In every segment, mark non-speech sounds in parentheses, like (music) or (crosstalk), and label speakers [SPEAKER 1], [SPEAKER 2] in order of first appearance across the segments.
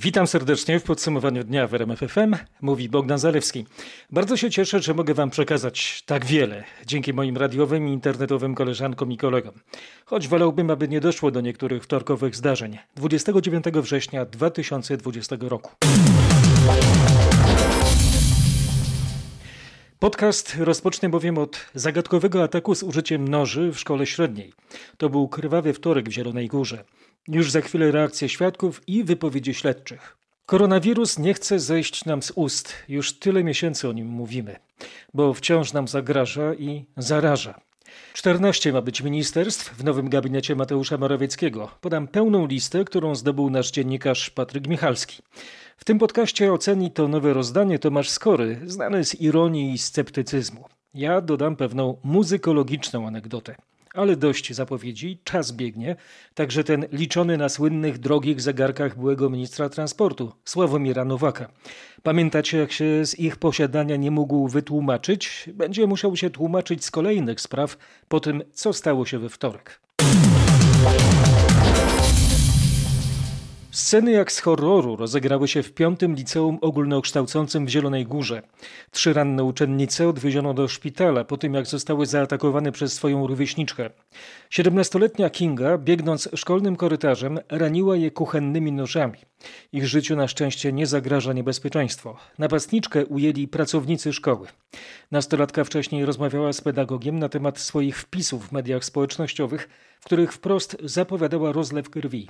[SPEAKER 1] Witam serdecznie w podsumowaniu dnia w RMFFM, mówi Bogdan Zalewski. Bardzo się cieszę, że mogę Wam przekazać tak wiele dzięki moim radiowym i internetowym koleżankom i kolegom. Choć wolałbym, aby nie doszło do niektórych wtorkowych zdarzeń. 29 września 2020 roku. Podcast rozpocznę bowiem od zagadkowego ataku z użyciem noży w szkole średniej. To był krwawy wtorek w Zielonej Górze. Już za chwilę reakcje świadków i wypowiedzi śledczych. Koronawirus nie chce zejść nam z ust. Już tyle miesięcy o nim mówimy, bo wciąż nam zagraża i zaraża. 14 ma być ministerstw w nowym gabinecie Mateusza Morawieckiego. Podam pełną listę, którą zdobył nasz dziennikarz Patryk Michalski. W tym podcaście oceni to nowe rozdanie Tomasz Skory, znany z ironii i sceptycyzmu. Ja dodam pewną muzykologiczną anegdotę. Ale dość zapowiedzi, czas biegnie, także ten liczony na słynnych drogich zegarkach byłego ministra transportu, Sławomira Nowaka. Pamiętacie, jak się z ich posiadania nie mógł wytłumaczyć? Będzie musiał się tłumaczyć z kolejnych spraw po tym, co stało się we wtorek. Sceny jak z horroru rozegrały się w piątym liceum ogólnokształcącym w Zielonej Górze. Trzy ranne uczennice odwieziono do szpitala po tym, jak zostały zaatakowane przez swoją rówieśniczkę. Siedemnastoletnia Kinga, biegnąc szkolnym korytarzem, raniła je kuchennymi nożami. Ich życiu na szczęście nie zagraża niebezpieczeństwo. Napastniczkę ujęli pracownicy szkoły. Nastolatka wcześniej rozmawiała z pedagogiem na temat swoich wpisów w mediach społecznościowych, których wprost zapowiadała rozlew krwi.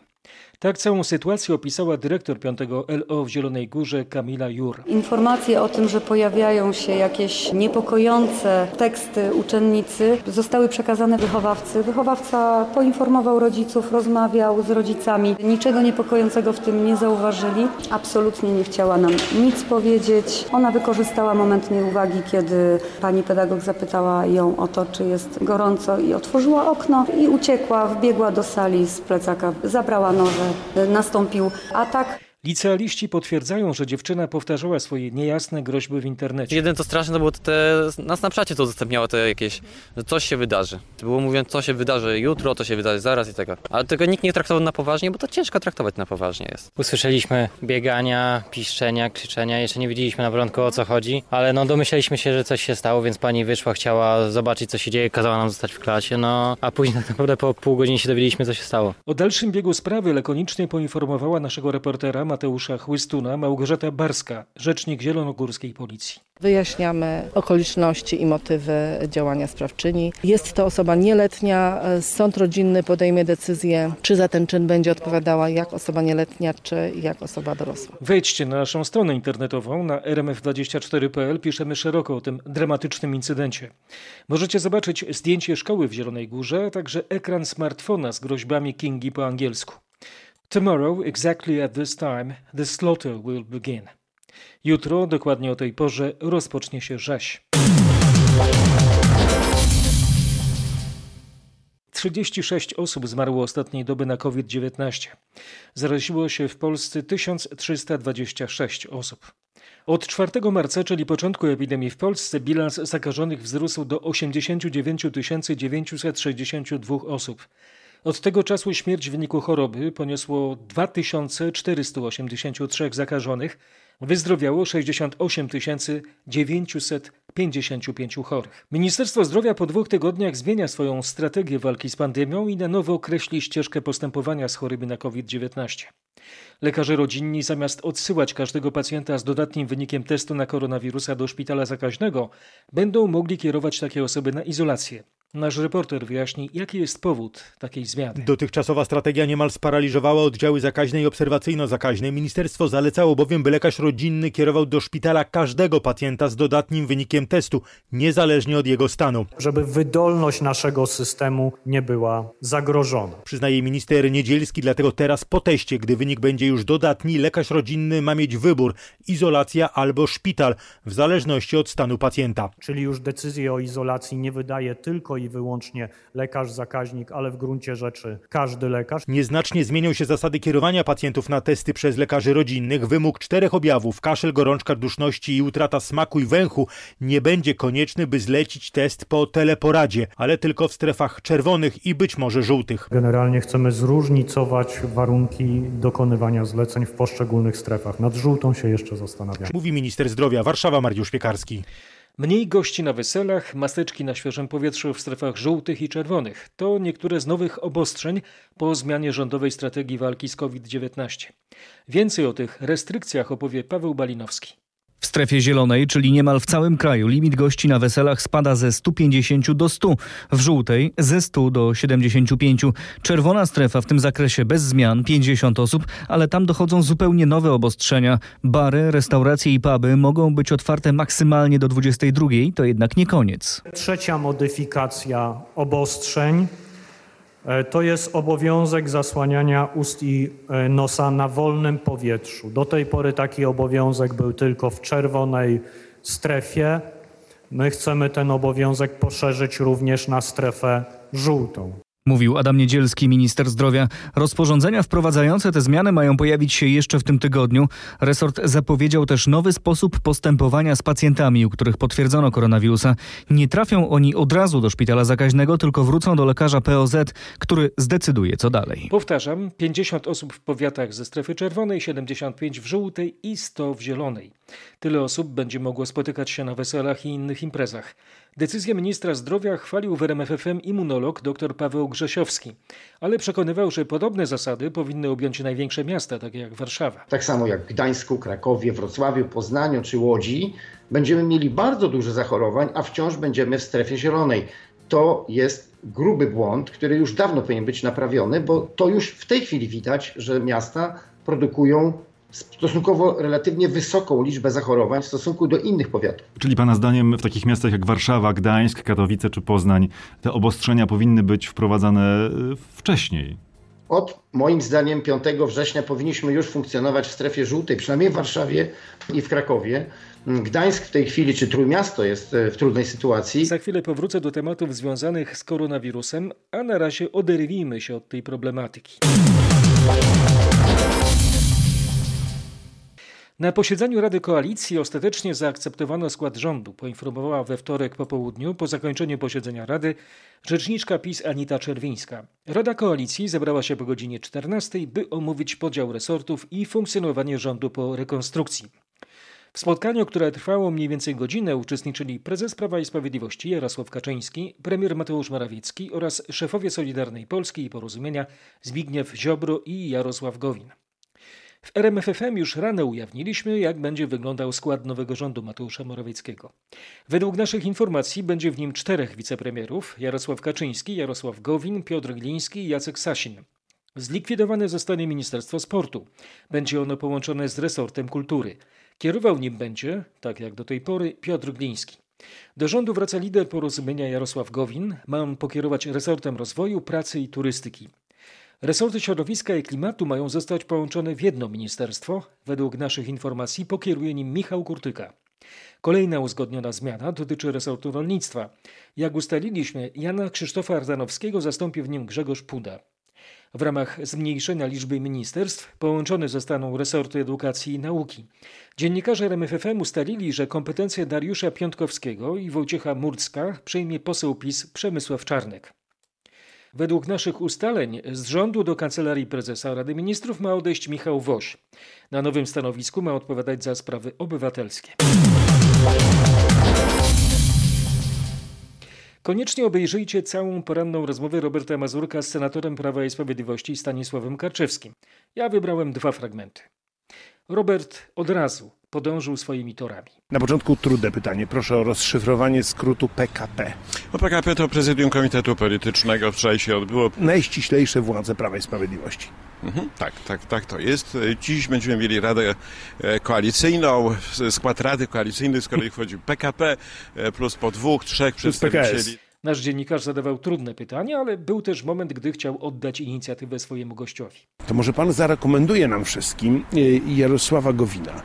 [SPEAKER 1] Tak całą sytuację opisała dyrektor 5 LO w Zielonej Górze Kamila Jur.
[SPEAKER 2] Informacje o tym, że pojawiają się jakieś niepokojące teksty uczennicy zostały przekazane wychowawcy. Wychowawca poinformował rodziców, rozmawiał z rodzicami. Niczego niepokojącego w tym nie zauważyli. Absolutnie nie chciała nam nic powiedzieć. Ona wykorzystała moment nieuwagi, kiedy pani pedagog zapytała ją o to, czy jest gorąco i otworzyła okno i uciekła, wbiegła do sali z plecaka, zabrała noże, nastąpił atak.
[SPEAKER 1] Licealiści potwierdzają, że dziewczyna powtarzała swoje niejasne groźby w internecie.
[SPEAKER 3] Jeden to straszne to było te, na Snapchacie to udostępniało te jakieś, że coś się wydarzy. Było mówiąc, co się wydarzy jutro, to się wydarzy zaraz i tego. Ale tego nikt nie traktował na poważnie, bo to ciężko traktować na poważnie jest.
[SPEAKER 4] Usłyszeliśmy biegania, piszczenia, krzyczenia, jeszcze nie wiedzieliśmy na początku o co chodzi, ale no domyśleliśmy się, że coś się stało, więc pani wyszła, chciała zobaczyć co się dzieje, kazała nam zostać w klasie, no a później tak (laughs) naprawdę po pół godziny się dowiedzieliśmy co się stało.
[SPEAKER 1] O dalszym biegu sprawy lakonicznie poinformowała naszego reportera Mateusza Chłystuna Małgorzata Barska, rzecznik zielonogórskiej policji.
[SPEAKER 5] Wyjaśniamy okoliczności i motywy działania sprawczyni. Jest to osoba nieletnia. Sąd rodzinny podejmie decyzję, czy za ten czyn będzie odpowiadała jak osoba nieletnia, czy jak osoba dorosła.
[SPEAKER 1] Wejdźcie na naszą stronę internetową na rmf24.pl. Piszemy szeroko o tym dramatycznym incydencie. Możecie zobaczyć zdjęcie szkoły w Zielonej Górze, a także ekran smartfona z groźbami Kingi po angielsku. Tomorrow, exactly at this time, the slaughter will begin. Jutro, dokładnie o tej porze, rozpocznie się rzeź. 36 osób zmarło ostatniej doby na COVID-19. Zaraziło się w Polsce 1326 osób. Od 4 marca, czyli początku epidemii w Polsce, bilans zakażonych wzrósł do 89 962 osób. Od tego czasu śmierć w wyniku choroby poniosło 2483 zakażonych, wyzdrowiało 68 955 chorych. Ministerstwo Zdrowia po dwóch tygodniach zmienia swoją strategię walki z pandemią i na nowo określi ścieżkę postępowania z choroby na COVID-19. Lekarze rodzinni zamiast odsyłać każdego pacjenta z dodatnim wynikiem testu na koronawirusa do szpitala zakaźnego, będą mogli kierować takie osoby na izolację. Nasz reporter wyjaśni, jaki jest powód takiej zmiany.
[SPEAKER 6] Dotychczasowa strategia niemal sparaliżowała oddziały zakaźne i obserwacyjno-zakaźne. Ministerstwo zalecało bowiem, by lekarz rodzinny kierował do szpitala każdego pacjenta z dodatnim wynikiem testu, niezależnie od jego stanu.
[SPEAKER 7] Żeby wydolność naszego systemu nie była zagrożona.
[SPEAKER 6] Przyznaje minister Niedzielski, dlatego teraz po teście, gdy wynik będzie już dodatni, lekarz rodzinny ma mieć wybór izolacja albo szpital, w zależności od stanu pacjenta.
[SPEAKER 7] Czyli już decyzję o izolacji nie wydaje tylko i i wyłącznie lekarz zakaźnik, ale w gruncie rzeczy każdy lekarz.
[SPEAKER 6] Nieznacznie zmienią się zasady kierowania pacjentów na testy przez lekarzy rodzinnych. Wymóg czterech objawów kaszel, gorączka, duszności i utrata smaku i węchu nie będzie konieczny, by zlecić test po teleporadzie, ale tylko w strefach czerwonych i być może żółtych.
[SPEAKER 7] Generalnie chcemy zróżnicować warunki dokonywania zleceń w poszczególnych strefach. Nad żółtą się jeszcze zastanawiam.
[SPEAKER 6] Mówi minister zdrowia Warszawa Mariusz Piekarski.
[SPEAKER 1] Mniej gości na weselach, maseczki na świeżym powietrzu w strefach żółtych i czerwonych. To niektóre z nowych obostrzeń po zmianie rządowej strategii walki z COVID-19. Więcej o tych restrykcjach opowie Paweł Balinowski.
[SPEAKER 8] W strefie zielonej, czyli niemal w całym kraju, limit gości na weselach spada ze 150 do 100, w żółtej ze 100 do 75. Czerwona strefa w tym zakresie bez zmian 50 osób, ale tam dochodzą zupełnie nowe obostrzenia. Bary, restauracje i puby mogą być otwarte maksymalnie do 22, to jednak nie koniec.
[SPEAKER 7] Trzecia modyfikacja obostrzeń to jest obowiązek zasłaniania ust i e, nosa na wolnym powietrzu. Do tej pory taki obowiązek był tylko w czerwonej strefie. My chcemy ten obowiązek poszerzyć również na strefę żółtą.
[SPEAKER 8] Mówił Adam Niedzielski, minister zdrowia. Rozporządzenia wprowadzające te zmiany mają pojawić się jeszcze w tym tygodniu. Resort zapowiedział też nowy sposób postępowania z pacjentami, u których potwierdzono koronawirusa. Nie trafią oni od razu do szpitala zakaźnego, tylko wrócą do lekarza POZ, który zdecyduje co dalej.
[SPEAKER 1] Powtarzam, 50 osób w powiatach ze strefy czerwonej, 75 w żółtej i 100 w zielonej. Tyle osób będzie mogło spotykać się na weselach i innych imprezach. Decyzję ministra zdrowia chwalił w RMFFM immunolog dr Paweł Grzesiowski, ale przekonywał, że podobne zasady powinny objąć największe miasta, takie jak Warszawa.
[SPEAKER 9] Tak samo jak w Gdańsku, Krakowie, Wrocławiu, Poznaniu czy Łodzi, będziemy mieli bardzo dużo zachorowań, a wciąż będziemy w strefie zielonej. To jest gruby błąd, który już dawno powinien być naprawiony, bo to już w tej chwili widać, że miasta produkują stosunkowo relatywnie wysoką liczbę zachorowań w stosunku do innych powiatów.
[SPEAKER 10] Czyli Pana zdaniem w takich miastach jak Warszawa, Gdańsk, Katowice czy Poznań te obostrzenia powinny być wprowadzane e, wcześniej?
[SPEAKER 9] Od moim zdaniem 5 września powinniśmy już funkcjonować w strefie żółtej, przynajmniej w Warszawie i w Krakowie. Gdańsk w tej chwili, czy Trójmiasto jest e, w trudnej sytuacji.
[SPEAKER 1] Za chwilę powrócę do tematów związanych z koronawirusem, a na razie oderwijmy się od tej problematyki. Na posiedzeniu Rady Koalicji ostatecznie zaakceptowano skład rządu, poinformowała we wtorek po południu, po zakończeniu posiedzenia Rady, rzeczniczka PiS Anita Czerwińska. Rada Koalicji zebrała się po godzinie 14, by omówić podział resortów i funkcjonowanie rządu po rekonstrukcji. W spotkaniu, które trwało mniej więcej godzinę, uczestniczyli prezes Prawa i Sprawiedliwości Jarosław Kaczyński, premier Mateusz Morawiecki oraz szefowie Solidarnej Polski i Porozumienia Zbigniew Ziobro i Jarosław Gowin. W RMFFM już rano ujawniliśmy, jak będzie wyglądał skład nowego rządu Mateusza Morawieckiego. Według naszych informacji będzie w nim czterech wicepremierów: Jarosław Kaczyński, Jarosław Gowin, Piotr Gliński i Jacek Sasin. Zlikwidowane zostanie Ministerstwo Sportu. Będzie ono połączone z resortem kultury. Kierował nim będzie, tak jak do tej pory, Piotr Gliński. Do rządu wraca lider porozumienia Jarosław Gowin. Ma on pokierować resortem rozwoju, pracy i turystyki. Resorty środowiska i klimatu mają zostać połączone w jedno ministerstwo. Według naszych informacji pokieruje nim Michał Kurtyka. Kolejna uzgodniona zmiana dotyczy resortu rolnictwa. Jak ustaliliśmy, Jana Krzysztofa Ardanowskiego zastąpi w nim Grzegorz Puda. W ramach zmniejszenia liczby ministerstw połączone zostaną resorty edukacji i nauki. Dziennikarze RMFFM ustalili, że kompetencje Dariusza Piątkowskiego i Wojciecha Murcka przejmie poseł PiS Przemysław Czarnek. Według naszych ustaleń z rządu do Kancelarii Prezesa Rady Ministrów ma odejść Michał Woś. Na nowym stanowisku ma odpowiadać za sprawy obywatelskie. Koniecznie obejrzyjcie całą poranną rozmowę Roberta Mazurka z senatorem Prawa i Sprawiedliwości Stanisławem Karczewskim. Ja wybrałem dwa fragmenty. Robert od razu podążył swoimi torami.
[SPEAKER 11] Na początku trudne pytanie. Proszę o rozszyfrowanie skrótu PKP.
[SPEAKER 12] No PKP to Prezydium Komitetu Politycznego. Wczoraj się odbyło.
[SPEAKER 11] Najściślejsze władze Prawa i Sprawiedliwości.
[SPEAKER 12] Mhm, tak, tak, tak to jest. Dziś będziemy mieli Radę e, Koalicyjną, skład Rady Koalicyjnej, z której wchodzi PKP, e, plus po dwóch, trzech przedstawicieli.
[SPEAKER 1] Nasz dziennikarz zadawał trudne pytania, ale był też moment, gdy chciał oddać inicjatywę swojemu gościowi.
[SPEAKER 11] To może pan zarekomenduje nam wszystkim e, Jarosława Gowina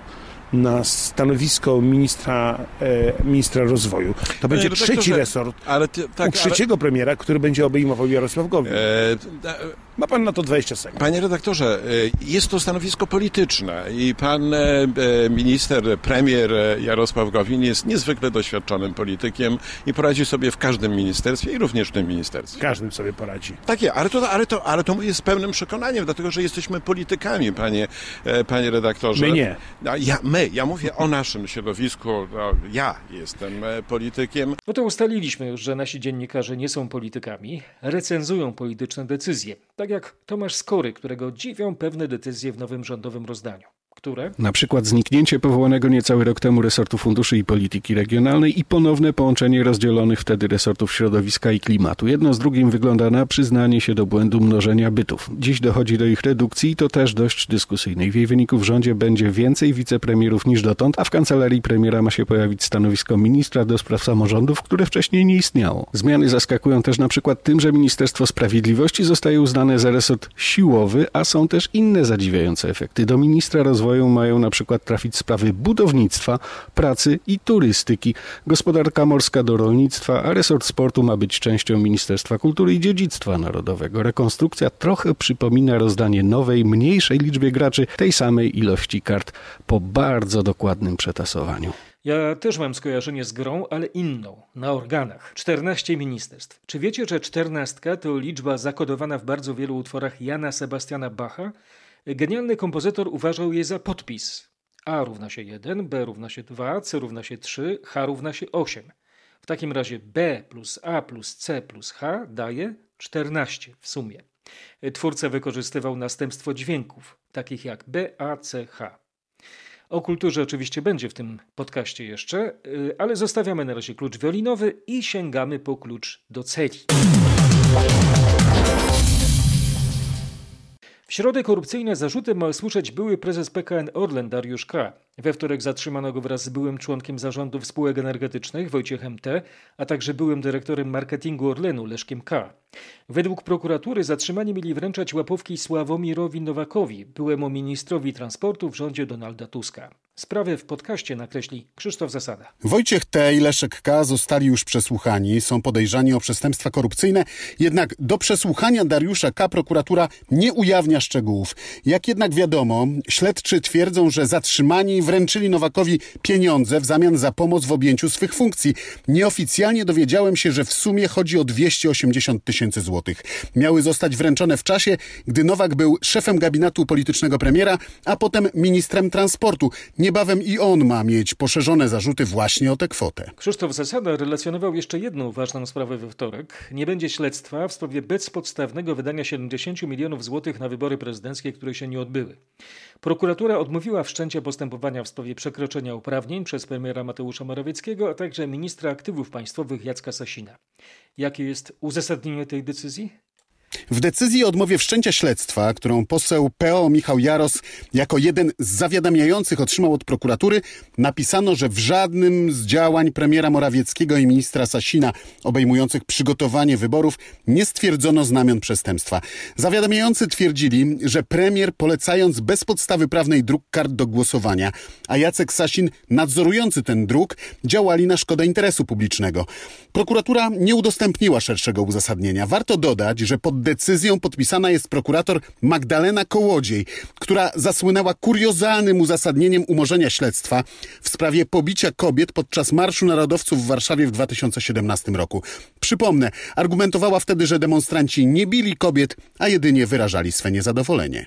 [SPEAKER 11] na stanowisko ministra, e, ministra rozwoju. To będzie
[SPEAKER 12] Panie
[SPEAKER 11] trzeci
[SPEAKER 12] redaktorze,
[SPEAKER 11] resort
[SPEAKER 12] ale ty, tak,
[SPEAKER 11] u trzeciego premiera, który będzie obejmował Jarosław Gowin.
[SPEAKER 12] ale, e,
[SPEAKER 11] Ma pan na to 20 sekund.
[SPEAKER 12] Panie redaktorze, e, jest to stanowisko polityczne i pan e, e, minister, premier e, Jarosław Gowin jest niezwykle doświadczonym politykiem i poradzi sobie w każdym ministerstwie i również w tym ministerstwie.
[SPEAKER 11] Każdym sobie poradzi.
[SPEAKER 12] Takie, ale to, ale, to, ale to mówię z pełnym przekonaniem, dlatego że jesteśmy politykami, panie, e, panie redaktorze.
[SPEAKER 11] My nie.
[SPEAKER 12] Ja, my, ja mówię o naszym środowisku, no, ja jestem e, politykiem.
[SPEAKER 1] No to ustaliliśmy już, że nasi dziennikarze nie są politykami, recenzują polityczne decyzje. Tak jak Tomasz Skory, którego dziwią pewne decyzje w nowym rządowym rozdaniu. Które?
[SPEAKER 13] Na przykład zniknięcie powołanego niecały rok temu resortu funduszy i polityki regionalnej i ponowne połączenie rozdzielonych wtedy resortów środowiska i klimatu. Jedno z drugim wygląda na przyznanie się do błędu mnożenia bytów. Dziś dochodzi do ich redukcji i to też dość dyskusyjnej. W jej wyniku w rządzie będzie więcej wicepremierów niż dotąd, a w kancelarii premiera ma się pojawić stanowisko ministra do spraw samorządów, które wcześniej nie istniało. Zmiany zaskakują też na przykład tym, że Ministerstwo Sprawiedliwości zostaje uznane za resort siłowy, a są też inne zadziwiające efekty. Do ministra rozwoju mają na przykład trafić sprawy budownictwa, pracy i turystyki, gospodarka morska do rolnictwa, a resort sportu ma być częścią Ministerstwa Kultury i Dziedzictwa Narodowego. Rekonstrukcja trochę przypomina rozdanie nowej, mniejszej liczbie graczy tej samej ilości kart po bardzo dokładnym przetasowaniu.
[SPEAKER 1] Ja też mam skojarzenie z grą, ale inną, na organach. 14 ministerstw. Czy wiecie, że czternastka to liczba zakodowana w bardzo wielu utworach Jana Sebastiana Bacha? Genialny kompozytor uważał je za podpis. A równa się 1, B równa się 2, C równa się 3, H równa się 8. W takim razie B plus A plus C plus H daje 14 w sumie. Twórca wykorzystywał następstwo dźwięków, takich jak B, A, C, H. O kulturze oczywiście będzie w tym podcaście jeszcze, yy, ale zostawiamy na razie klucz wiolinowy i sięgamy po klucz do celi. Środę korupcyjne zarzuty ma usłyszeć były prezes PKN Orlen Dariusz K. We wtorek zatrzymano go wraz z byłym członkiem zarządów spółek energetycznych Wojciechem T., a także byłym dyrektorem marketingu Orlenu Leszkiem K. Według prokuratury zatrzymani mieli wręczać łapówki Sławomirowi Nowakowi, byłemu ministrowi transportu w rządzie Donalda Tuska. Sprawę w podcaście nakreśli Krzysztof Zasada.
[SPEAKER 14] Wojciech T. i Leszek K. zostali już przesłuchani, są podejrzani o przestępstwa korupcyjne, jednak do przesłuchania Dariusza K. prokuratura nie ujawnia szczegółów. Jak jednak wiadomo, śledczy twierdzą, że zatrzymani wręczyli Nowakowi pieniądze w zamian za pomoc w objęciu swych funkcji. Nieoficjalnie dowiedziałem się, że w sumie chodzi o 280 tysięcy złotych. Miały zostać wręczone w czasie, gdy Nowak był szefem gabinetu politycznego premiera, a potem ministrem transportu. Niebawem i on ma mieć poszerzone zarzuty właśnie o tę kwotę.
[SPEAKER 1] Krzysztof Zasada relacjonował jeszcze jedną ważną sprawę we wtorek. Nie będzie śledztwa w sprawie bezpodstawnego wydania 70 milionów złotych na wybory prezydenckie, które się nie odbyły. Prokuratura odmówiła wszczęcia postępowania w sprawie przekroczenia uprawnień przez premiera Mateusza Morawieckiego, a także ministra aktywów państwowych Jacka Sasina. Jakie jest uzasadnienie tej decyzji?
[SPEAKER 14] W decyzji o odmowie wszczęcia śledztwa, którą poseł PO Michał Jaros jako jeden z zawiadamiających otrzymał od prokuratury, napisano, że w żadnym z działań premiera Morawieckiego i ministra Sasina obejmujących przygotowanie wyborów nie stwierdzono znamion przestępstwa. Zawiadamiający twierdzili, że premier polecając bez podstawy prawnej druk kart do głosowania, a Jacek Sasin nadzorujący ten druk działali na szkodę interesu publicznego. Prokuratura nie udostępniła szerszego uzasadnienia. Warto dodać, że pod decyzją podpisana jest prokurator Magdalena Kołodziej, która zasłynęła kuriozalnym uzasadnieniem umorzenia śledztwa w sprawie pobicia kobiet podczas Marszu Narodowców w Warszawie w 2017 roku. Przypomnę, argumentowała wtedy, że demonstranci nie bili kobiet, a jedynie wyrażali swe niezadowolenie.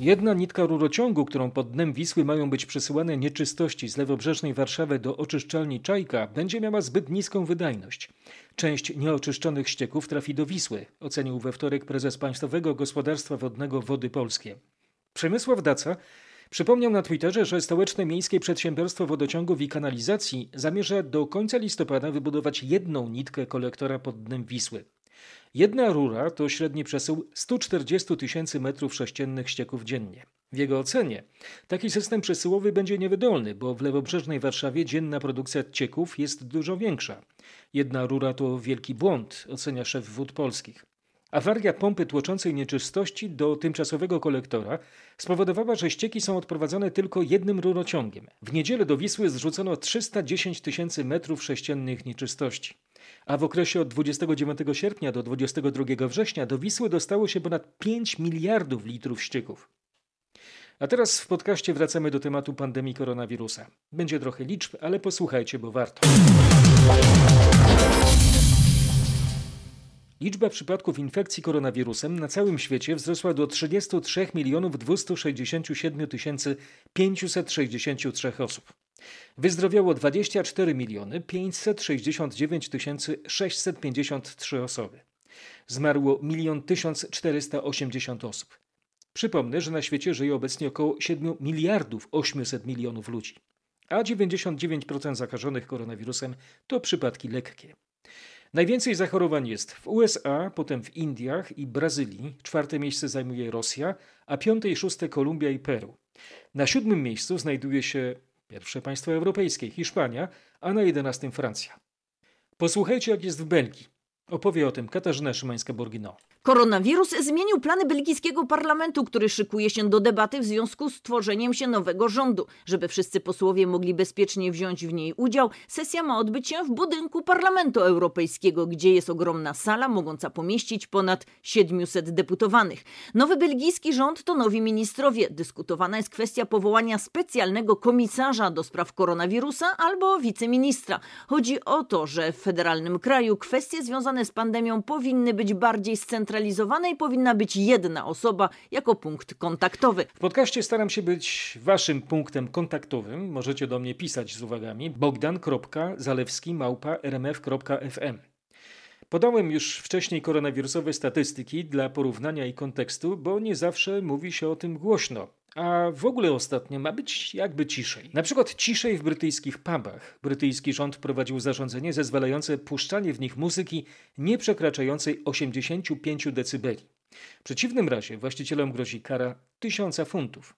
[SPEAKER 1] Jedna nitka rurociągu, którą pod dnem Wisły mają być przesyłane nieczystości z lewobrzeżnej Warszawy do oczyszczalni Czajka, będzie miała zbyt niską wydajność. Część nieoczyszczonych ścieków trafi do Wisły, ocenił we wtorek prezes Państwowego Gospodarstwa Wodnego Wody Polskie. Przemysław Daca przypomniał na Twitterze, że stołeczne miejskie przedsiębiorstwo wodociągów i kanalizacji zamierza do końca listopada wybudować jedną nitkę kolektora pod dnem Wisły. Jedna rura to średni przesył 140 tysięcy metrów sześciennych ścieków dziennie. W jego ocenie taki system przesyłowy będzie niewydolny, bo w lewobrzeżnej Warszawie dzienna produkcja cieków jest dużo większa. Jedna rura to wielki błąd, ocenia szef wód polskich. Awaria pompy tłoczącej nieczystości do tymczasowego kolektora spowodowała, że ścieki są odprowadzane tylko jednym rurociągiem. W niedzielę do Wisły zrzucono 310 tysięcy metrów sześciennych nieczystości. A w okresie od 29 sierpnia do 22 września do Wisły dostało się ponad 5 miliardów litrów ścieków. A teraz w podcaście wracamy do tematu pandemii koronawirusa. Będzie trochę liczb, ale posłuchajcie, bo warto. Liczba przypadków infekcji koronawirusem na całym świecie wzrosła do 33 milionów 267 563 osób. Wyzdrowiało 24 miliony 569 653 osoby. Zmarło 1 480 osób. Przypomnę, że na świecie żyje obecnie około 7 miliardów 800 milionów ludzi, a 99% zakażonych koronawirusem to przypadki lekkie. Najwięcej zachorowań jest w USA, potem w Indiach i Brazylii. Czwarte miejsce zajmuje Rosja, a piąte i szóste Kolumbia i Peru. Na siódmym miejscu znajduje się pierwsze państwo europejskie Hiszpania, a na jedenastym Francja. Posłuchajcie, jak jest w Belgii. Opowie o tym Katarzyna Szymańska-Borgino.
[SPEAKER 15] Koronawirus zmienił plany belgijskiego parlamentu, który szykuje się do debaty w związku z tworzeniem się nowego rządu. Żeby wszyscy posłowie mogli bezpiecznie wziąć w niej udział, sesja ma odbyć się w budynku Parlamentu Europejskiego, gdzie jest ogromna sala mogąca pomieścić ponad 700 deputowanych. Nowy belgijski rząd to nowi ministrowie. Dyskutowana jest kwestia powołania specjalnego komisarza do spraw koronawirusa albo wiceministra. Chodzi o to, że w federalnym kraju kwestie związane z pandemią powinny być bardziej scentralizowane i powinna być jedna osoba jako punkt kontaktowy.
[SPEAKER 1] W podcaście staram się być waszym punktem kontaktowym. Możecie do mnie pisać z uwagami bogdan.zalewski.rmf.fm Podałem już wcześniej koronawirusowe statystyki dla porównania i kontekstu, bo nie zawsze mówi się o tym głośno. A w ogóle ostatnio ma być jakby ciszej. Na przykład ciszej w brytyjskich pubach. Brytyjski rząd wprowadził zarządzenie zezwalające puszczanie w nich muzyki nie przekraczającej 85 dB. W przeciwnym razie właścicielom grozi kara 1000 funtów.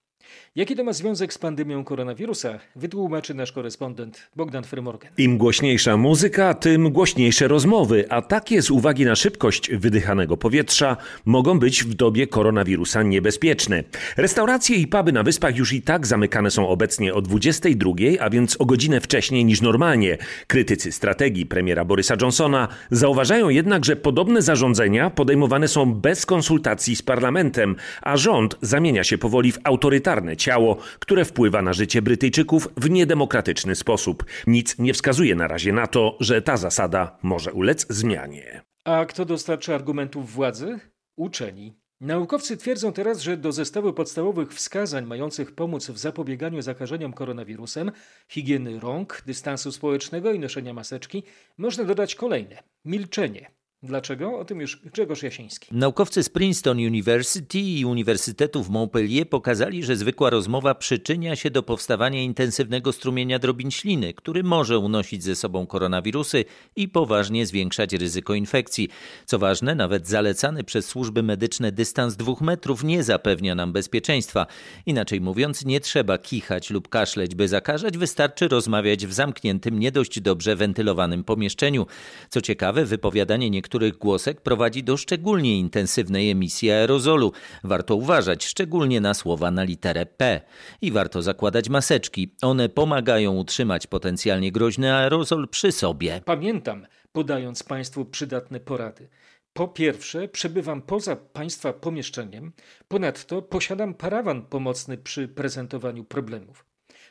[SPEAKER 1] Jaki to ma związek z pandemią koronawirusa, wytłumaczy nasz korespondent Bogdan Frymorgan.
[SPEAKER 16] Im głośniejsza muzyka, tym głośniejsze rozmowy, a takie z uwagi na szybkość wydychanego powietrza mogą być w dobie koronawirusa niebezpieczne. Restauracje i puby na wyspach już i tak zamykane są obecnie o 22, a więc o godzinę wcześniej niż normalnie. Krytycy strategii premiera Borysa Johnsona zauważają jednak, że podobne zarządzenia podejmowane są bez konsultacji z parlamentem, a rząd zamienia się powoli w autorytarny ciało, które wpływa na życie Brytyjczyków w niedemokratyczny sposób. Nic nie wskazuje na razie na to, że ta zasada może ulec zmianie.
[SPEAKER 1] A kto dostarcza argumentów władzy? Uczeni. Naukowcy twierdzą teraz, że do zestawu podstawowych wskazań mających pomóc w zapobieganiu zakażeniom koronawirusem, higieny rąk, dystansu społecznego i noszenia maseczki, można dodać kolejne: milczenie. Dlaczego? O tym już Grzegorz Jasiński.
[SPEAKER 17] Naukowcy z Princeton University i Uniwersytetu w Montpellier pokazali, że zwykła rozmowa przyczynia się do powstawania intensywnego strumienia drobin śliny, który może unosić ze sobą koronawirusy i poważnie zwiększać ryzyko infekcji. Co ważne, nawet zalecany przez służby medyczne dystans dwóch metrów nie zapewnia nam bezpieczeństwa. Inaczej mówiąc, nie trzeba kichać lub kaszleć, by zakażać, wystarczy rozmawiać w zamkniętym, nie dość dobrze wentylowanym pomieszczeniu. Co ciekawe, wypowiadanie niektórych niektórych głosek prowadzi do szczególnie intensywnej emisji aerozolu. Warto uważać szczególnie na słowa na literę P. I warto zakładać maseczki. One pomagają utrzymać potencjalnie groźny aerozol przy sobie.
[SPEAKER 1] Pamiętam, podając Państwu przydatne porady. Po pierwsze, przebywam poza Państwa pomieszczeniem, ponadto posiadam parawan pomocny przy prezentowaniu problemów.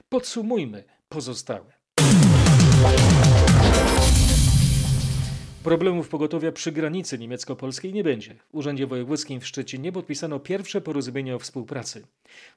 [SPEAKER 1] Podsumujmy pozostałe. Problemów pogotowia przy granicy niemiecko-polskiej nie będzie. W Urzędzie Wojewódzkim w Szczecinie podpisano pierwsze porozumienie o współpracy.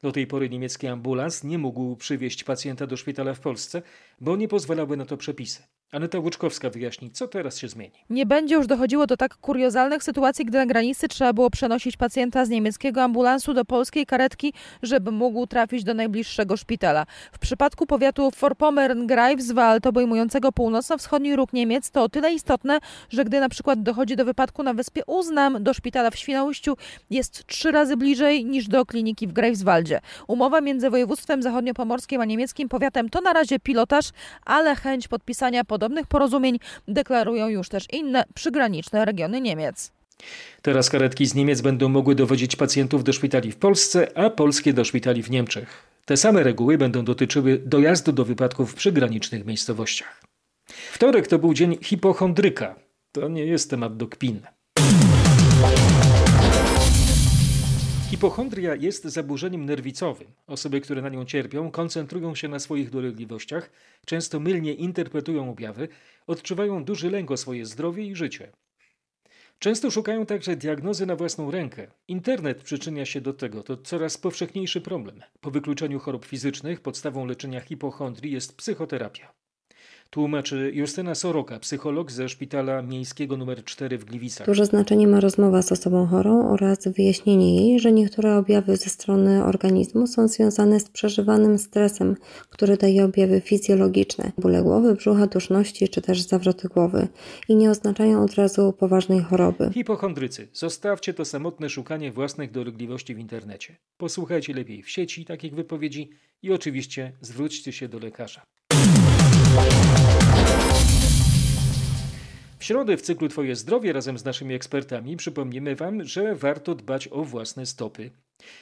[SPEAKER 1] Do tej pory niemiecki ambulans nie mógł przywieźć pacjenta do szpitala w Polsce, bo nie pozwalały na to przepisy. Aneta Łuczkowska wyjaśni, co teraz się zmieni.
[SPEAKER 18] Nie będzie już dochodziło do tak kuriozalnych sytuacji, gdy na granicy trzeba było przenosić pacjenta z niemieckiego ambulansu do polskiej karetki, żeby mógł trafić do najbliższego szpitala. W przypadku powiatu Vorpommern-Greifswald obejmującego północno-wschodni róg Niemiec to o tyle istotne, że gdy na przykład dochodzi do wypadku na wyspie Uznam, do szpitala w Świnoujściu jest trzy razy bliżej niż do kliniki w Greifswaldzie. Umowa między województwem zachodniopomorskim a niemieckim powiatem to na razie pilotaż, ale chęć podpisania pod podobnych porozumień deklarują już też inne przygraniczne regiony Niemiec.
[SPEAKER 1] Teraz karetki z Niemiec będą mogły dowodzić pacjentów do szpitali w Polsce, a polskie do szpitali w Niemczech. Te same reguły będą dotyczyły dojazdu do wypadków w przygranicznych miejscowościach. Wtorek to był dzień hipochondryka. To nie jest temat do kpin. Hipochondria jest zaburzeniem nerwicowym. Osoby, które na nią cierpią, koncentrują się na swoich dolegliwościach, często mylnie interpretują objawy, odczuwają duży lęk o swoje zdrowie i życie. Często szukają także diagnozy na własną rękę. Internet przyczynia się do tego, to coraz powszechniejszy problem. Po wykluczeniu chorób fizycznych podstawą leczenia hipochondrii jest psychoterapia. Tłumaczy Justyna Soroka, psycholog ze szpitala miejskiego nr 4 w Gliwicach.
[SPEAKER 19] Duże znaczenie ma rozmowa z osobą chorą oraz wyjaśnienie jej, że niektóre objawy ze strony organizmu są związane z przeżywanym stresem, który daje objawy fizjologiczne, bóle głowy, brzucha, duszności czy też zawroty głowy i nie oznaczają od razu poważnej choroby.
[SPEAKER 1] Hipochondrycy, zostawcie to samotne szukanie własnych dolegliwości w internecie. Posłuchajcie lepiej w sieci takich wypowiedzi i oczywiście zwróćcie się do lekarza. W środę w cyklu Twoje zdrowie razem z naszymi ekspertami przypomnimy Wam, że warto dbać o własne stopy.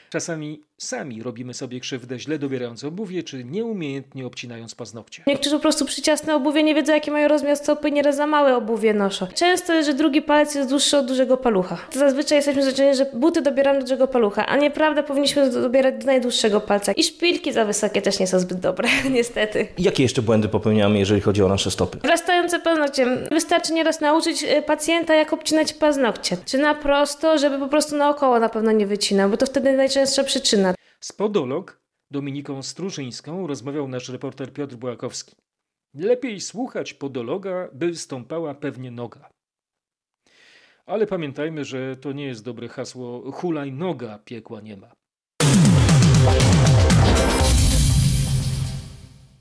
[SPEAKER 1] Czasami sami robimy sobie krzywdę źle dobierając obuwie, czy nieumiejętnie obcinając paznokcie.
[SPEAKER 20] Niektórzy po prostu przyciasne obuwie nie wiedzą, jaki mają rozmiar stopy, nieraz za małe obuwie noszą. Często jest, że drugi palec jest dłuższy od dużego palucha. Zazwyczaj jesteśmy zwyczajni, że buty dobieramy do dużego palucha, a nieprawda, powinniśmy dobierać do najdłuższego palca. I szpilki za wysokie też nie są zbyt dobre, (laughs) niestety.
[SPEAKER 21] Jakie jeszcze błędy popełniamy, jeżeli chodzi o nasze stopy?
[SPEAKER 20] Wrastające paznokciem. Wystarczy nieraz nauczyć y, pacjenta, jak obcinać paznokcie. Czy na prosto, żeby po prostu naokoło na pewno nie wycinał, bo to wtedy najczęstsza przyczyna.
[SPEAKER 1] Z podolog Dominiką Strużyńską rozmawiał nasz reporter Piotr Błakowski. Lepiej słuchać podologa, by stąpała pewnie noga. Ale pamiętajmy, że to nie jest dobre hasło hulaj noga, piekła nie ma.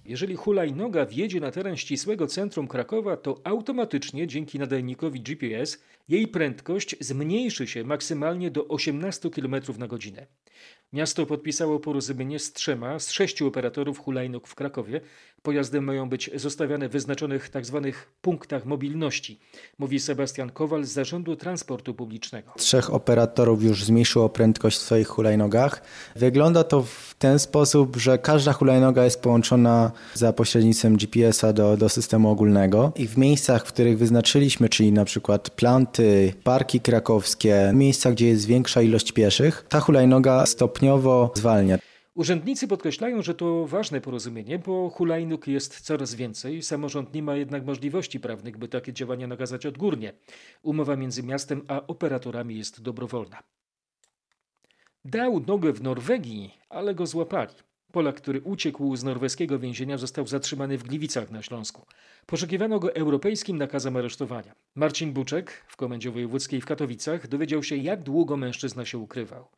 [SPEAKER 1] Jeżeli hulajnoga wjedzie na teren ścisłego centrum Krakowa, to automatycznie dzięki nadajnikowi GPS jej prędkość zmniejszy się maksymalnie do 18 km na godzinę. Miasto podpisało porozumienie z trzema z sześciu operatorów hulajnóg w Krakowie. Pojazdy mają być zostawiane w wyznaczonych tzw. Tak punktach mobilności, mówi Sebastian Kowal z Zarządu Transportu Publicznego.
[SPEAKER 22] Trzech operatorów już zmniejszyło prędkość w swoich hulajnogach. Wygląda to w ten sposób, że każda hulajnoga jest połączona za pośrednictwem GPS-a do, do systemu ogólnego i w miejscach, w których wyznaczyliśmy, czyli na przykład planty, parki krakowskie, miejsca, gdzie jest większa ilość pieszych, ta hulajnoga stopniowo zwalnia.
[SPEAKER 1] Urzędnicy podkreślają, że to ważne porozumienie, bo hulajnóg jest coraz więcej. Samorząd nie ma jednak możliwości prawnych, by takie działania nakazać odgórnie. Umowa między miastem a operatorami jest dobrowolna. Dał nogę w Norwegii, ale go złapali. Polak, który uciekł z norweskiego więzienia, został zatrzymany w Gliwicach na Śląsku. Poszukiwano go europejskim nakazem aresztowania. Marcin Buczek w Komendzie Wojewódzkiej w Katowicach dowiedział się, jak długo mężczyzna się ukrywał.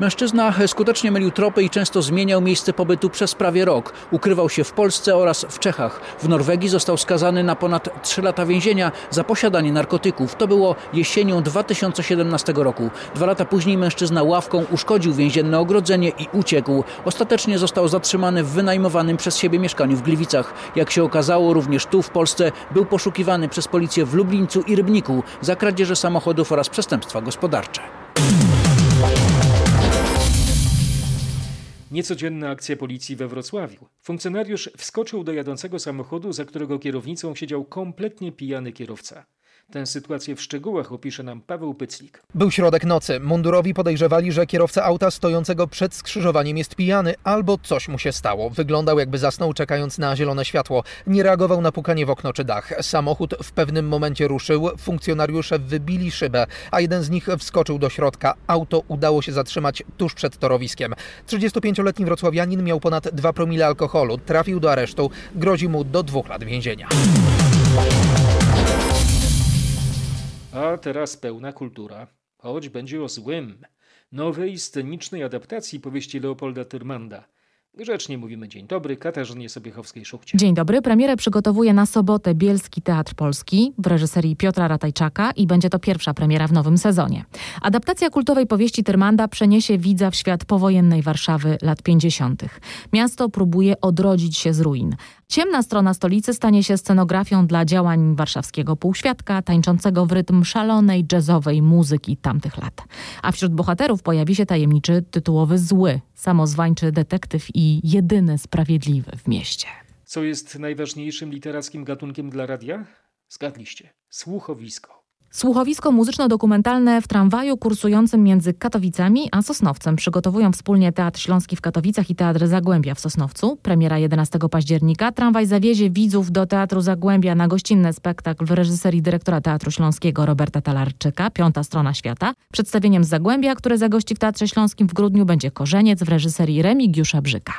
[SPEAKER 23] Mężczyzna skutecznie mylił tropy i często zmieniał miejsce pobytu przez prawie rok. Ukrywał się w Polsce oraz w Czechach. W Norwegii został skazany na ponad 3 lata więzienia za posiadanie narkotyków. To było jesienią 2017 roku. Dwa lata później mężczyzna ławką uszkodził więzienne ogrodzenie i uciekł. Ostatecznie został zatrzymany w wynajmowanym przez siebie mieszkaniu w Gliwicach. Jak się okazało, również tu w Polsce był poszukiwany przez policję w Lublińcu i Rybniku za kradzieże samochodów oraz przestępstwa gospodarcze.
[SPEAKER 1] Niecodzienna akcja policji we Wrocławiu. Funkcjonariusz wskoczył do jadącego samochodu, za którego kierownicą siedział kompletnie pijany kierowca. Tę sytuację w szczegółach opisze nam Paweł Pyclik.
[SPEAKER 24] Był środek nocy. Mundurowi podejrzewali, że kierowca auta stojącego przed skrzyżowaniem jest pijany albo coś mu się stało. Wyglądał jakby zasnął czekając na zielone światło. Nie reagował na pukanie w okno czy dach. Samochód w pewnym momencie ruszył. Funkcjonariusze wybili szybę, a jeden z nich wskoczył do środka. Auto udało się zatrzymać tuż przed torowiskiem. 35-letni wrocławianin miał ponad 2 promile alkoholu. Trafił do aresztu. Grozi mu do dwóch lat więzienia.
[SPEAKER 1] A teraz pełna kultura, choć będzie o złym. Nowej scenicznej adaptacji powieści Leopolda Tyrmanda – Grzecznie mówimy dzień dobry Katarzynie Sobiechowskiej-Szuchcie.
[SPEAKER 25] Dzień dobry. Premierę przygotowuje na sobotę Bielski Teatr Polski w reżyserii Piotra Ratajczaka i będzie to pierwsza premiera w nowym sezonie. Adaptacja kultowej powieści Tyrmanda przeniesie widza w świat powojennej Warszawy lat 50. Miasto próbuje odrodzić się z ruin, Ciemna strona stolicy stanie się scenografią dla działań warszawskiego półświadka, tańczącego w rytm szalonej jazzowej muzyki tamtych lat. A wśród bohaterów pojawi się tajemniczy tytułowy zły, samozwańczy detektyw i jedyny sprawiedliwy w mieście.
[SPEAKER 1] Co jest najważniejszym literackim gatunkiem dla radia? Zgadliście. Słuchowisko.
[SPEAKER 25] Słuchowisko muzyczno-dokumentalne w tramwaju kursującym między Katowicami a Sosnowcem przygotowują wspólnie Teatr Śląski w Katowicach i Teatr Zagłębia w Sosnowcu. Premiera 11 października. Tramwaj zawiezie widzów do Teatru Zagłębia na gościnny spektakl w reżyserii dyrektora Teatru Śląskiego Roberta Talarczyka, Piąta Strona Świata. Przedstawieniem Zagłębia, które zagości w Teatrze Śląskim w grudniu będzie Korzeniec w reżyserii Remigiusza Brzyka.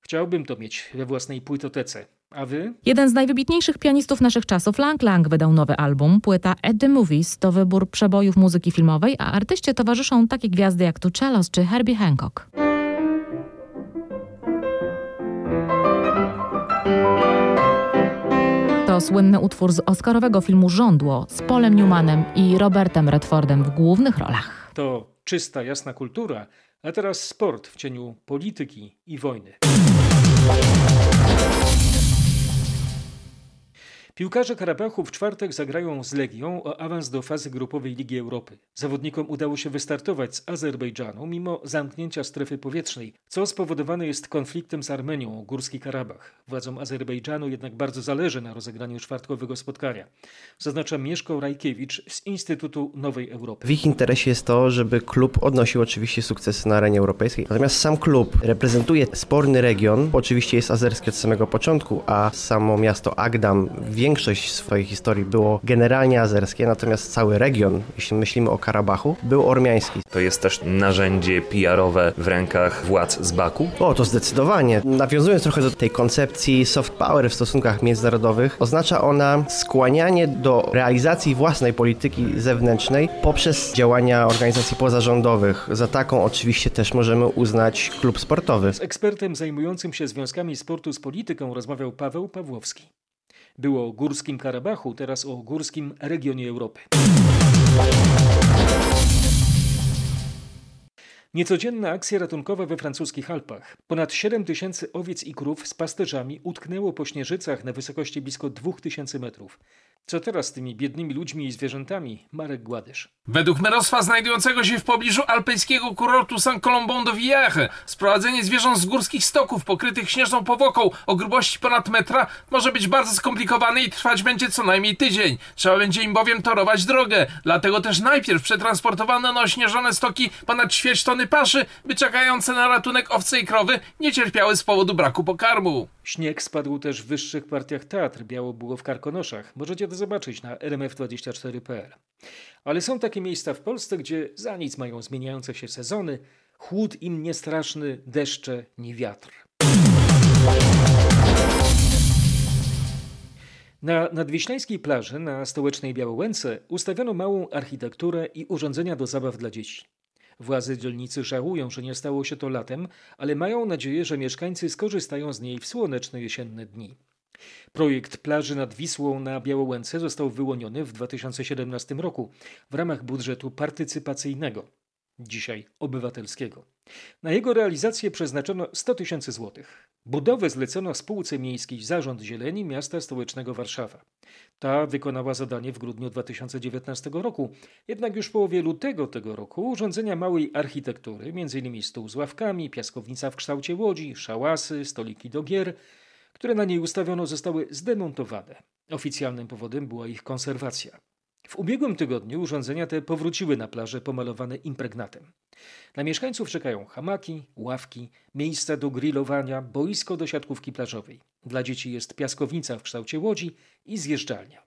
[SPEAKER 1] Chciałbym to mieć we własnej płytotece. A wy?
[SPEAKER 25] Jeden z najwybitniejszych pianistów naszych czasów, Lang Lang, wydał nowy album. Płyta At The Movies to wybór przebojów muzyki filmowej, a artyście towarzyszą takie gwiazdy jak Tuchellos czy Herbie Hancock. To słynny utwór z oscarowego filmu Żądło z Polem Newmanem i Robertem Redfordem w głównych rolach.
[SPEAKER 1] To czysta, jasna kultura, a teraz sport w cieniu polityki i wojny. Piłkarze Karabachu w czwartek zagrają z Legią o awans do fazy grupowej Ligi Europy. Zawodnikom udało się wystartować z Azerbejdżanu mimo zamknięcia strefy powietrznej, co spowodowane jest konfliktem z Armenią o Górski Karabach. Władzom Azerbejdżanu jednak bardzo zależy na rozegraniu czwartkowego spotkania. Zaznacza Mieszko Rajkiewicz z Instytutu Nowej Europy.
[SPEAKER 26] W ich interesie jest to, żeby klub odnosił oczywiście sukcesy na arenie europejskiej. Natomiast sam klub reprezentuje sporny region, oczywiście jest azerski od samego początku, a samo miasto Agdam większość swojej historii było generalnie azerskie, natomiast cały region, jeśli myślimy o Karabachu, był ormiański.
[SPEAKER 27] To jest też narzędzie PR-owe w rękach władz z Baku?
[SPEAKER 26] O, to zdecydowanie. Nawiązując trochę do tej koncepcji soft power w stosunkach międzynarodowych, oznacza ona skłanianie do realizacji własnej polityki zewnętrznej poprzez działania organizacji pozarządowych. Za taką oczywiście też możemy uznać klub sportowy.
[SPEAKER 1] Z ekspertem zajmującym się związkami sportu z polityką rozmawiał Paweł Pawłowski. Było o Górskim Karabachu, teraz o górskim regionie Europy. Niecodzienna akcja ratunkowa we francuskich Alpach. Ponad 7 tysięcy owiec i krów z pasterzami utknęło po śnieżycach na wysokości blisko 2000 metrów. Co teraz z tymi biednymi ludźmi i zwierzętami? Marek Gładysz.
[SPEAKER 28] Według merostwa znajdującego się w pobliżu alpejskiego kurortu Saint-Colombon de Villers sprowadzenie zwierząt z górskich stoków pokrytych śnieżną powłoką o grubości ponad metra może być bardzo skomplikowane i trwać będzie co najmniej tydzień. Trzeba będzie im bowiem torować drogę. Dlatego też najpierw przetransportowano na ośnieżone stoki ponad ćwierć tony paszy, by czekające na ratunek owce i krowy nie cierpiały z powodu braku pokarmu.
[SPEAKER 1] Śnieg spadł też w wyższych partiach teatr. Biało było w Karkonoszach. Możecie to zobaczyć na rmf24.pl. Ale są takie miejsca w Polsce, gdzie za nic mają zmieniające się sezony, chłód im niestraszny, deszcze, nie wiatr. Na nadwiślańskiej plaży na stołecznej Białołęce ustawiono małą architekturę i urządzenia do zabaw dla dzieci. Władze dzielnicy żałują, że nie stało się to latem, ale mają nadzieję, że mieszkańcy skorzystają z niej w słoneczne jesienne dni. Projekt plaży nad Wisłą na Białołęce został wyłoniony w 2017 roku w ramach budżetu partycypacyjnego, dzisiaj obywatelskiego. Na jego realizację przeznaczono 100 tysięcy złotych. Budowę zlecono spółce miejskiej Zarząd Zieleni Miasta Stołecznego Warszawa. Ta wykonała zadanie w grudniu 2019 roku, jednak już w połowie lutego tego roku urządzenia małej architektury, m.in. stół z ławkami, piaskownica w kształcie łodzi, szałasy, stoliki do gier, które na niej ustawiono, zostały zdemontowane. Oficjalnym powodem była ich konserwacja. W ubiegłym tygodniu urządzenia te powróciły na plażę pomalowane impregnatem. Na mieszkańców czekają hamaki, ławki, miejsca do grillowania, boisko do siatkówki plażowej. Dla dzieci jest piaskownica w kształcie łodzi i zjeżdżalnia.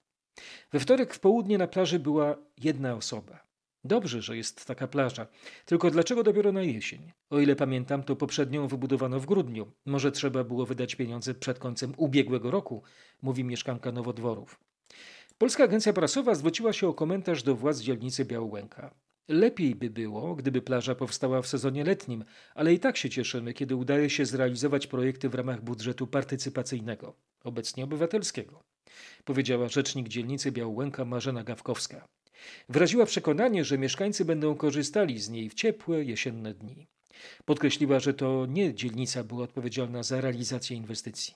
[SPEAKER 1] We wtorek w południe na plaży była jedna osoba. Dobrze, że jest taka plaża. Tylko dlaczego dopiero na jesień? O ile pamiętam, to poprzednią wybudowano w grudniu. Może trzeba było wydać pieniądze przed końcem ubiegłego roku, mówi mieszkanka Nowodworów. Polska Agencja Prasowa zwróciła się o komentarz do władz dzielnicy Białołęka. Lepiej by było, gdyby plaża powstała w sezonie letnim, ale i tak się cieszymy, kiedy udaje się zrealizować projekty w ramach budżetu partycypacyjnego, obecnie obywatelskiego, powiedziała rzecznik dzielnicy Białołęka Marzena Gawkowska. Wyraziła przekonanie, że mieszkańcy będą korzystali z niej w ciepłe, jesienne dni. Podkreśliła, że to nie dzielnica była odpowiedzialna za realizację inwestycji.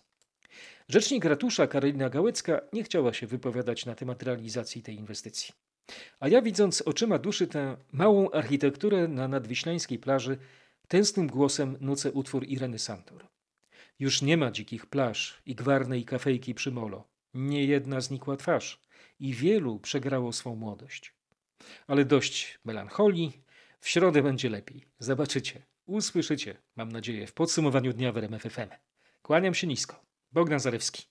[SPEAKER 1] Rzecznik ratusza Karolina Gałecka nie chciała się wypowiadać na temat realizacji tej inwestycji. A ja widząc oczyma duszy tę małą architekturę na nadwiślańskiej plaży, tęsknym głosem nucę utwór Ireny Santor. Już nie ma dzikich plaż i gwarnej kafejki przy molo. Nie jedna znikła twarz i wielu przegrało swą młodość. Ale dość melancholii, w środę będzie lepiej. Zobaczycie, usłyszycie, mam nadzieję, w podsumowaniu dnia w RMF FM. Kłaniam się nisko. Bogdan Zarewski.